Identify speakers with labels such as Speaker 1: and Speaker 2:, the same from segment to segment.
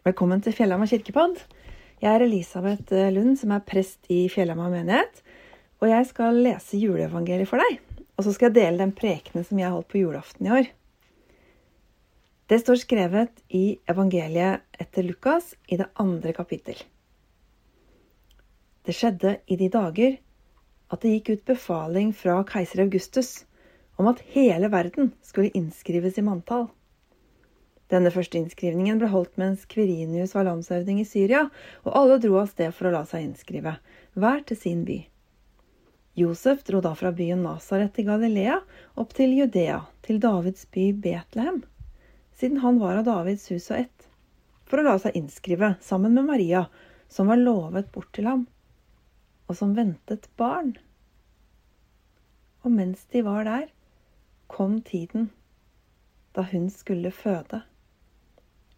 Speaker 1: Velkommen til Fjellhamar kirkepodd. Jeg er Elisabeth eh, Lund, som er prest i Fjellhamar menighet. Og jeg skal lese juleevangeliet for deg. Og så skal jeg dele den prekenen som jeg holdt på julaften i år. Det står skrevet i evangeliet etter Lukas i det andre kapittel. Det skjedde i de dager at det gikk ut befaling fra keiser Augustus om at hele verden skulle innskrives i manntall. Denne første innskrivningen ble holdt mens Kvirinius var landshøvding i Syria, og alle dro av sted for å la seg innskrive, hver til sin by. Josef dro da fra byen Nasaret i Galilea opp til Judea, til Davids by Betlehem, siden han var av Davids hus og ett, for å la seg innskrive sammen med Maria, som var lovet bort til ham, og som ventet barn. Og mens de var der, kom tiden da hun skulle føde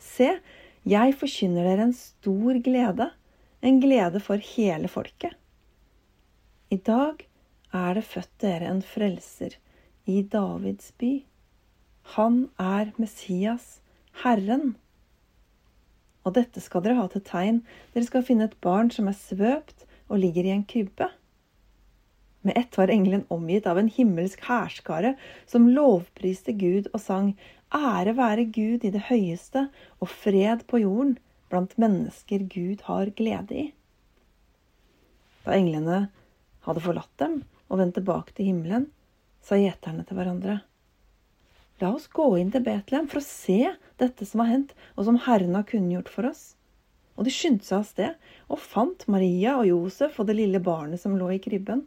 Speaker 1: Se, jeg forkynner dere en stor glede, en glede for hele folket. I dag er det født dere en frelser i Davids by. Han er Messias, Herren. Og dette skal dere ha til tegn. Dere skal finne et barn som er svøpt og ligger i en krybbe. Med ett var engelen omgitt av en himmelsk hærskare som lovpriste Gud og sang Ære være Gud i det høyeste og fred på jorden blant mennesker Gud har glede i. Da englene hadde forlatt dem og vendt tilbake til himmelen, sa gjeterne til hverandre. La oss gå inn til Betlehem for å se dette som har hendt, og som Herren har kunngjort for oss. Og de skyndte seg av sted og fant Maria og Josef og det lille barnet som lå i krybben.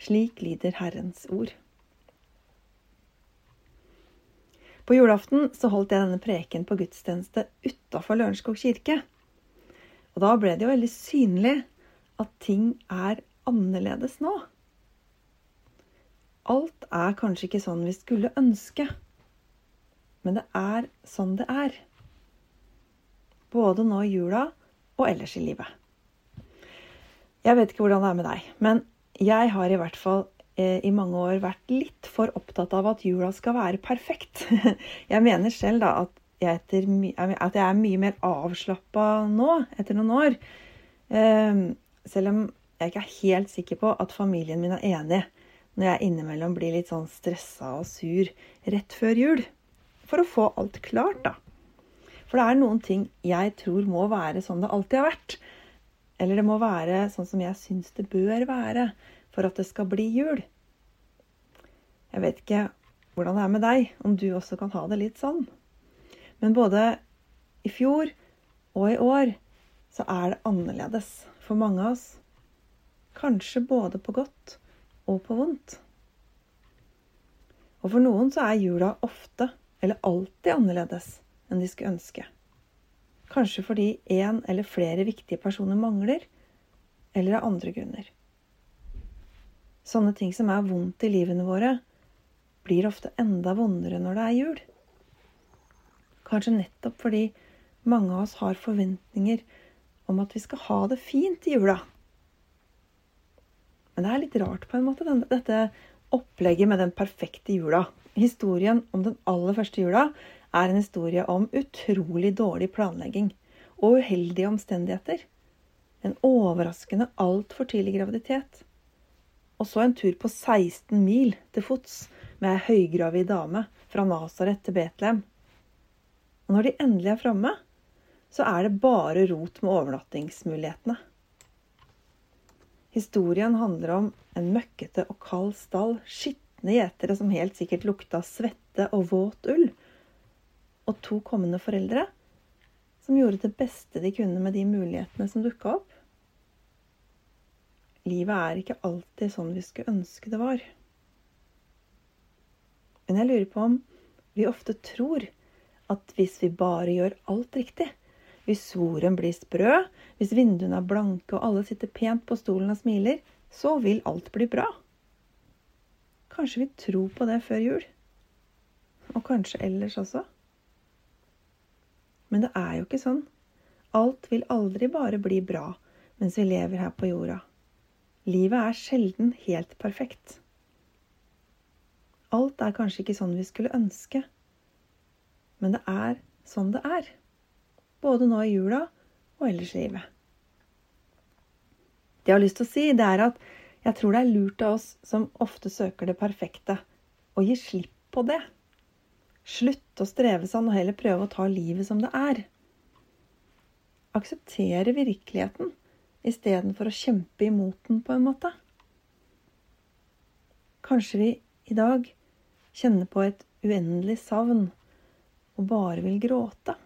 Speaker 1: Slik lyder Herrens ord. På julaften så holdt jeg denne preken på gudstjeneste utafor Lørenskog kirke. Og da ble det jo veldig synlig at ting er annerledes nå. Alt er kanskje ikke sånn vi skulle ønske, men det er sånn det er. Både nå i jula og ellers i livet. Jeg vet ikke hvordan det er med deg, men jeg har i hvert fall Eh, i mange år vært litt for opptatt av at jula skal være perfekt. Jeg mener selv da at jeg, at jeg er mye mer avslappa nå, etter noen år. Eh, selv om jeg ikke er helt sikker på at familien min er enig når jeg innimellom blir litt sånn stressa og sur rett før jul. For å få alt klart, da. For det er noen ting jeg tror må være sånn det alltid har vært. Eller det må være sånn som jeg syns det bør være for at det skal bli jul. Jeg vet ikke hvordan det er med deg, om du også kan ha det litt sånn. Men både i fjor og i år så er det annerledes for mange av oss. Kanskje både på godt og på vondt. Og for noen så er jula ofte, eller alltid, annerledes enn de skulle ønske. Kanskje fordi én eller flere viktige personer mangler, eller av andre grunner. Sånne ting som er vondt i livene våre, blir ofte enda vondere når det er jul. Kanskje nettopp fordi mange av oss har forventninger om at vi skal ha det fint i jula. Men det er litt rart, på en måte, dette opplegget med den perfekte jula. Historien om den aller første jula er en historie om utrolig dårlig planlegging og uheldige omstendigheter. En overraskende altfor tidlig graviditet og så en tur på 16 mil til fots med ei høygravid dame fra Nasaret til Betlehem. Og når de endelig er framme, så er det bare rot med overnattingsmulighetene. Historien handler om en møkkete og kald stall, skitne gjetere som helt sikkert lukta svette og våt ull, og to kommende foreldre som gjorde det beste de kunne med de mulighetene som dukka opp. Livet er ikke alltid sånn vi skulle ønske det var. Men jeg lurer på om vi ofte tror at hvis vi bare gjør alt riktig, hvis svoren blir sprø, hvis vinduene er blanke og alle sitter pent på stolen og smiler, så vil alt bli bra. Kanskje vi tror på det før jul? Og kanskje ellers også? Men det er jo ikke sånn. Alt vil aldri bare bli bra mens vi lever her på jorda. Livet er sjelden helt perfekt. Alt er kanskje ikke sånn vi skulle ønske, men det er sånn det er både nå i jula og ellers i livet. Det jeg har lyst til å si, det er at jeg tror det er lurt av oss som ofte søker det perfekte, å gi slipp på det. Slutte å streve sånn og heller prøve å ta livet som det er. Akseptere virkeligheten istedenfor å kjempe imot den, på en måte. Kanskje vi i dag kjenner på et uendelig savn og bare vil gråte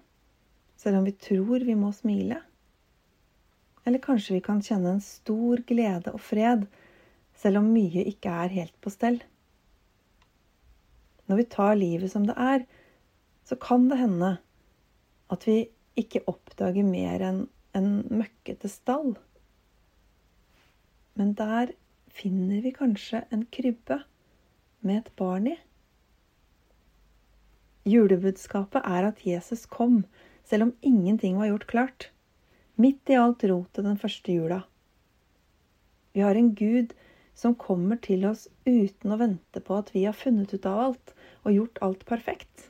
Speaker 1: selv om vi tror vi må smile. Eller kanskje vi kan kjenne en stor glede og fred, selv om mye ikke er helt på stell. Når vi tar livet som det er, så kan det hende at vi ikke oppdager mer enn en møkkete stall. Men der finner vi kanskje en krybbe med et barn i. Julebudskapet er at Jesus kom selv om ingenting var gjort klart. Midt i alt rotet den første jula. Vi har en Gud som kommer til oss uten å vente på at vi har funnet ut av alt og gjort alt perfekt.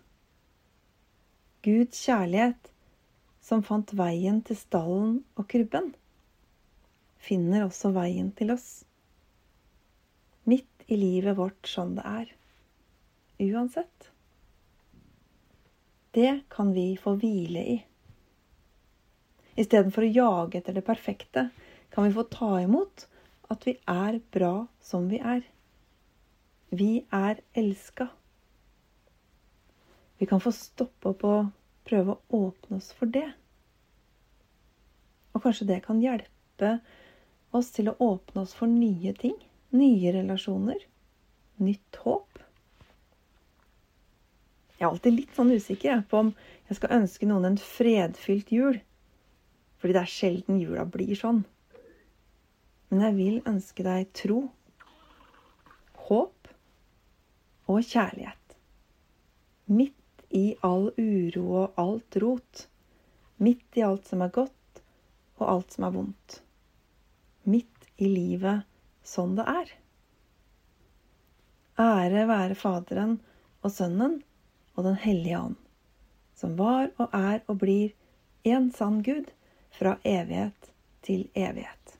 Speaker 1: Guds kjærlighet, som fant veien til stallen og krybben, finner også veien til oss. Midt i livet vårt sånn det er. Uansett. Det kan vi få hvile i. Istedenfor å jage etter det perfekte, kan vi få ta imot at vi er bra som vi er. Vi er elska. Vi kan få stoppe opp og prøve å åpne oss for det. Og kanskje det kan hjelpe oss til å åpne oss for nye ting, nye relasjoner, nytt håp. Jeg er alltid litt sånn usikker på om jeg skal ønske noen en fredfylt jul. Fordi det er sjelden jula blir sånn. Men jeg vil ønske deg tro, håp og kjærlighet. Midt i all uro og alt rot. Midt i alt som er godt og alt som er vondt. Midt i livet sånn det er. Ære være Faderen og Sønnen og Den hellige ånd, som var og er og blir en sann Gud fra evighet til evighet.